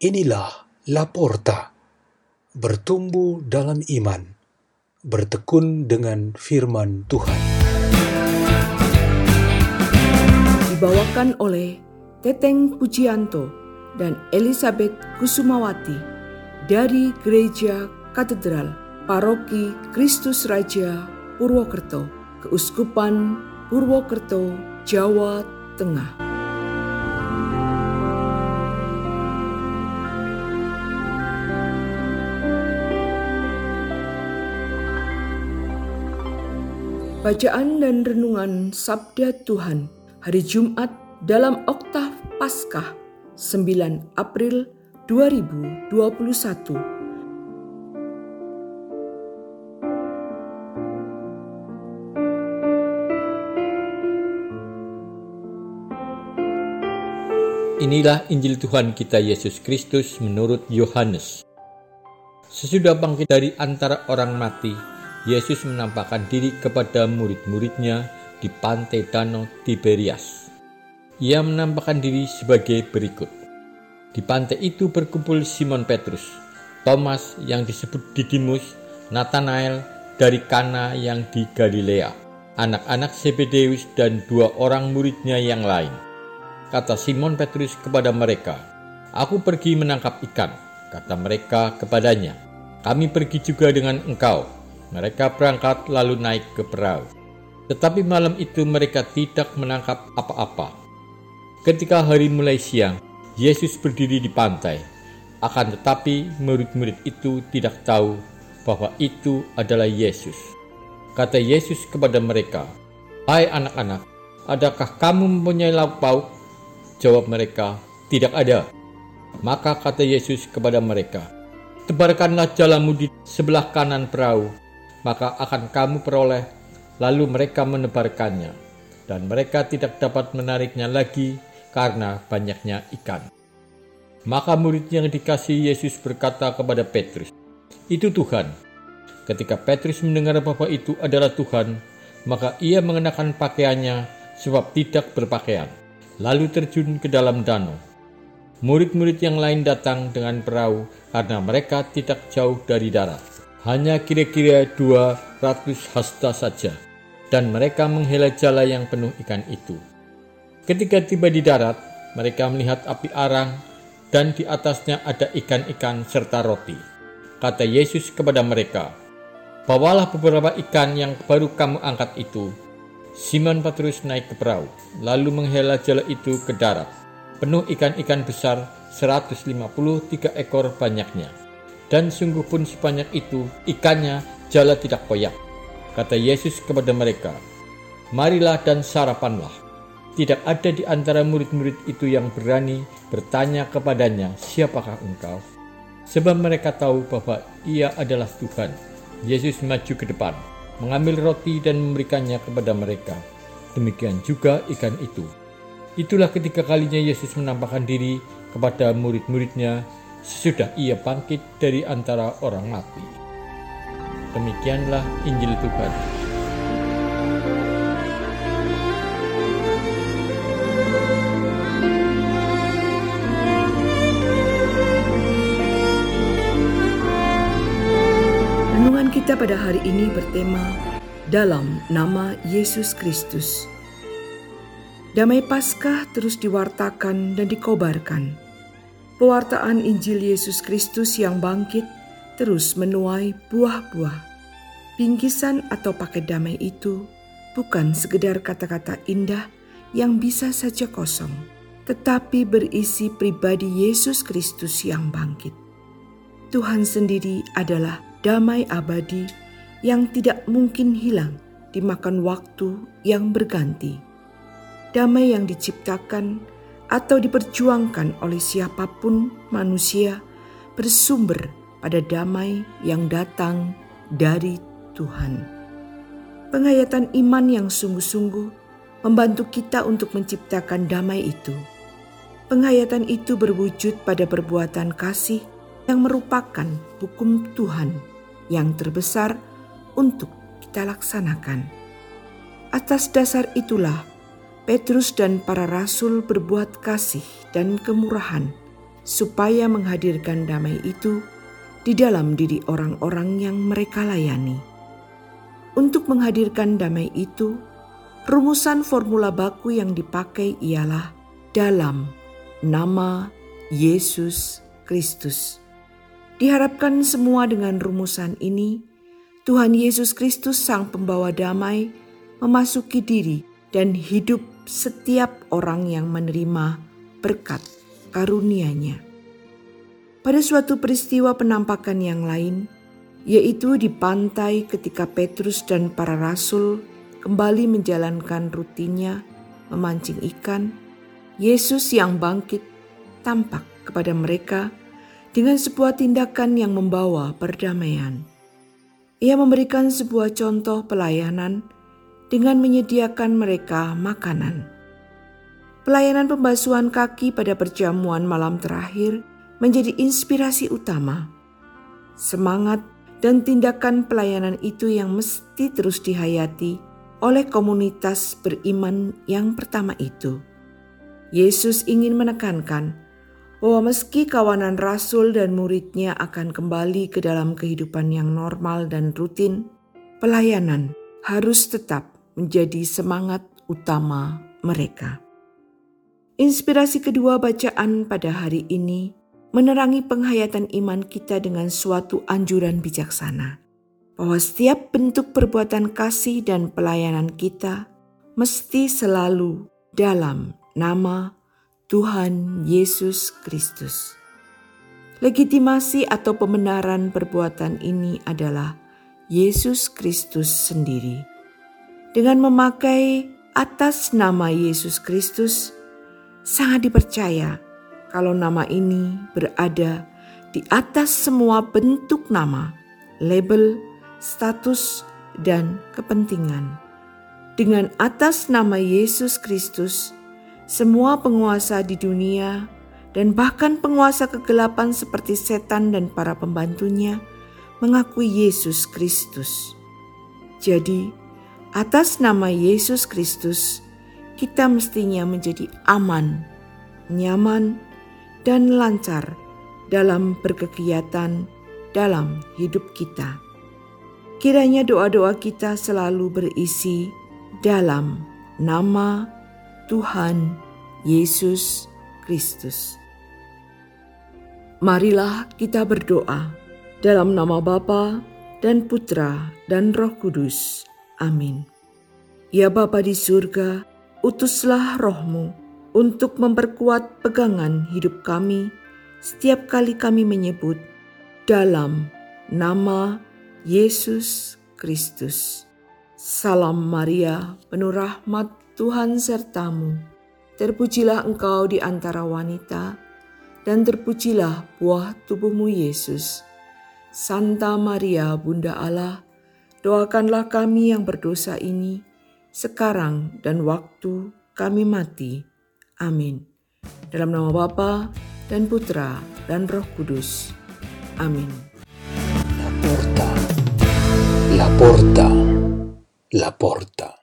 Inilah Laporta, bertumbuh dalam iman, bertekun dengan firman Tuhan. Dibawakan oleh Teteng Pujianto dan Elizabeth Kusumawati dari Gereja Katedral Paroki Kristus Raja Purwokerto, Keuskupan Purwokerto, Jawa Tengah. Bacaan dan Renungan Sabda Tuhan Hari Jumat dalam Oktav Paskah 9 April 2021 Inilah Injil Tuhan kita Yesus Kristus menurut Yohanes. Sesudah bangkit dari antara orang mati, Yesus menampakkan diri kepada murid-muridnya di pantai Danau Tiberias. Ia menampakkan diri sebagai berikut. Di pantai itu berkumpul Simon Petrus, Thomas yang disebut Didimus, Nathanael dari Kana yang di Galilea, anak-anak Zebedeus dan dua orang muridnya yang lain. Kata Simon Petrus kepada mereka, Aku pergi menangkap ikan. Kata mereka kepadanya, Kami pergi juga dengan engkau. Mereka berangkat lalu naik ke perahu. Tetapi malam itu mereka tidak menangkap apa-apa. Ketika hari mulai siang, Yesus berdiri di pantai. Akan tetapi murid-murid itu tidak tahu bahwa itu adalah Yesus. Kata Yesus kepada mereka, Hai anak-anak, adakah kamu mempunyai lauk pauk? Jawab mereka, tidak ada. Maka kata Yesus kepada mereka, Tebarkanlah jalamu di sebelah kanan perahu, maka akan kamu peroleh. Lalu mereka menebarkannya, dan mereka tidak dapat menariknya lagi karena banyaknya ikan. Maka murid yang dikasih Yesus berkata kepada Petrus, "Itu Tuhan." Ketika Petrus mendengar bahwa itu adalah Tuhan, maka ia mengenakan pakaiannya sebab tidak berpakaian, lalu terjun ke dalam danau. Murid-murid yang lain datang dengan perahu karena mereka tidak jauh dari darat hanya kira-kira 200 hasta saja, dan mereka menghela jala yang penuh ikan itu. Ketika tiba di darat, mereka melihat api arang, dan di atasnya ada ikan-ikan serta roti. Kata Yesus kepada mereka, Bawalah beberapa ikan yang baru kamu angkat itu. Simon Petrus naik ke perahu, lalu menghela jala itu ke darat, penuh ikan-ikan besar 153 ekor banyaknya dan sungguh pun sebanyak itu ikannya jala tidak koyak. Kata Yesus kepada mereka, Marilah dan sarapanlah. Tidak ada di antara murid-murid itu yang berani bertanya kepadanya, siapakah engkau? Sebab mereka tahu bahwa ia adalah Tuhan. Yesus maju ke depan, mengambil roti dan memberikannya kepada mereka. Demikian juga ikan itu. Itulah ketika kalinya Yesus menampakkan diri kepada murid-muridnya sesudah ia bangkit dari antara orang mati. Demikianlah Injil Tuhan. Renungan kita pada hari ini bertema dalam nama Yesus Kristus. Damai Paskah terus diwartakan dan dikobarkan pewartaan Injil Yesus Kristus yang bangkit terus menuai buah-buah. Bingkisan atau paket damai itu bukan sekedar kata-kata indah yang bisa saja kosong, tetapi berisi pribadi Yesus Kristus yang bangkit. Tuhan sendiri adalah damai abadi yang tidak mungkin hilang dimakan waktu yang berganti. Damai yang diciptakan atau diperjuangkan oleh siapa pun manusia bersumber pada damai yang datang dari Tuhan. Penghayatan iman yang sungguh-sungguh membantu kita untuk menciptakan damai itu. Penghayatan itu berwujud pada perbuatan kasih yang merupakan hukum Tuhan yang terbesar untuk kita laksanakan. Atas dasar itulah Petrus dan para rasul berbuat kasih dan kemurahan supaya menghadirkan damai itu di dalam diri orang-orang yang mereka layani. Untuk menghadirkan damai itu, rumusan formula baku yang dipakai ialah dalam nama Yesus Kristus. Diharapkan semua dengan rumusan ini, Tuhan Yesus Kristus, Sang Pembawa Damai, memasuki diri dan hidup setiap orang yang menerima berkat karunia-Nya. Pada suatu peristiwa penampakan yang lain, yaitu di pantai ketika Petrus dan para rasul kembali menjalankan rutinnya memancing ikan, Yesus yang bangkit tampak kepada mereka dengan sebuah tindakan yang membawa perdamaian. Ia memberikan sebuah contoh pelayanan dengan menyediakan mereka makanan. Pelayanan pembasuhan kaki pada perjamuan malam terakhir menjadi inspirasi utama. Semangat dan tindakan pelayanan itu yang mesti terus dihayati oleh komunitas beriman yang pertama itu. Yesus ingin menekankan bahwa meski kawanan rasul dan muridnya akan kembali ke dalam kehidupan yang normal dan rutin, pelayanan harus tetap menjadi semangat utama mereka. Inspirasi kedua bacaan pada hari ini menerangi penghayatan iman kita dengan suatu anjuran bijaksana, bahwa setiap bentuk perbuatan kasih dan pelayanan kita mesti selalu dalam nama Tuhan Yesus Kristus. Legitimasi atau pembenaran perbuatan ini adalah Yesus Kristus sendiri. Dengan memakai atas nama Yesus Kristus, sangat dipercaya kalau nama ini berada di atas semua bentuk nama, label, status, dan kepentingan. Dengan atas nama Yesus Kristus, semua penguasa di dunia dan bahkan penguasa kegelapan seperti setan dan para pembantunya mengakui Yesus Kristus. Jadi, atas nama Yesus Kristus, kita mestinya menjadi aman, nyaman, dan lancar dalam berkegiatan dalam hidup kita. Kiranya doa-doa kita selalu berisi dalam nama Tuhan Yesus Kristus. Marilah kita berdoa dalam nama Bapa dan Putra dan Roh Kudus. Amin. Ya Bapa di surga, utuslah rohmu untuk memperkuat pegangan hidup kami setiap kali kami menyebut dalam nama Yesus Kristus. Salam Maria, penuh rahmat Tuhan sertamu. Terpujilah engkau di antara wanita, dan terpujilah buah tubuhmu Yesus. Santa Maria, Bunda Allah, doakanlah kami yang berdosa ini, sekarang dan waktu kami mati. Amin. Dalam nama Bapa dan Putra dan Roh Kudus. Amin. La porta, la porta, la porta.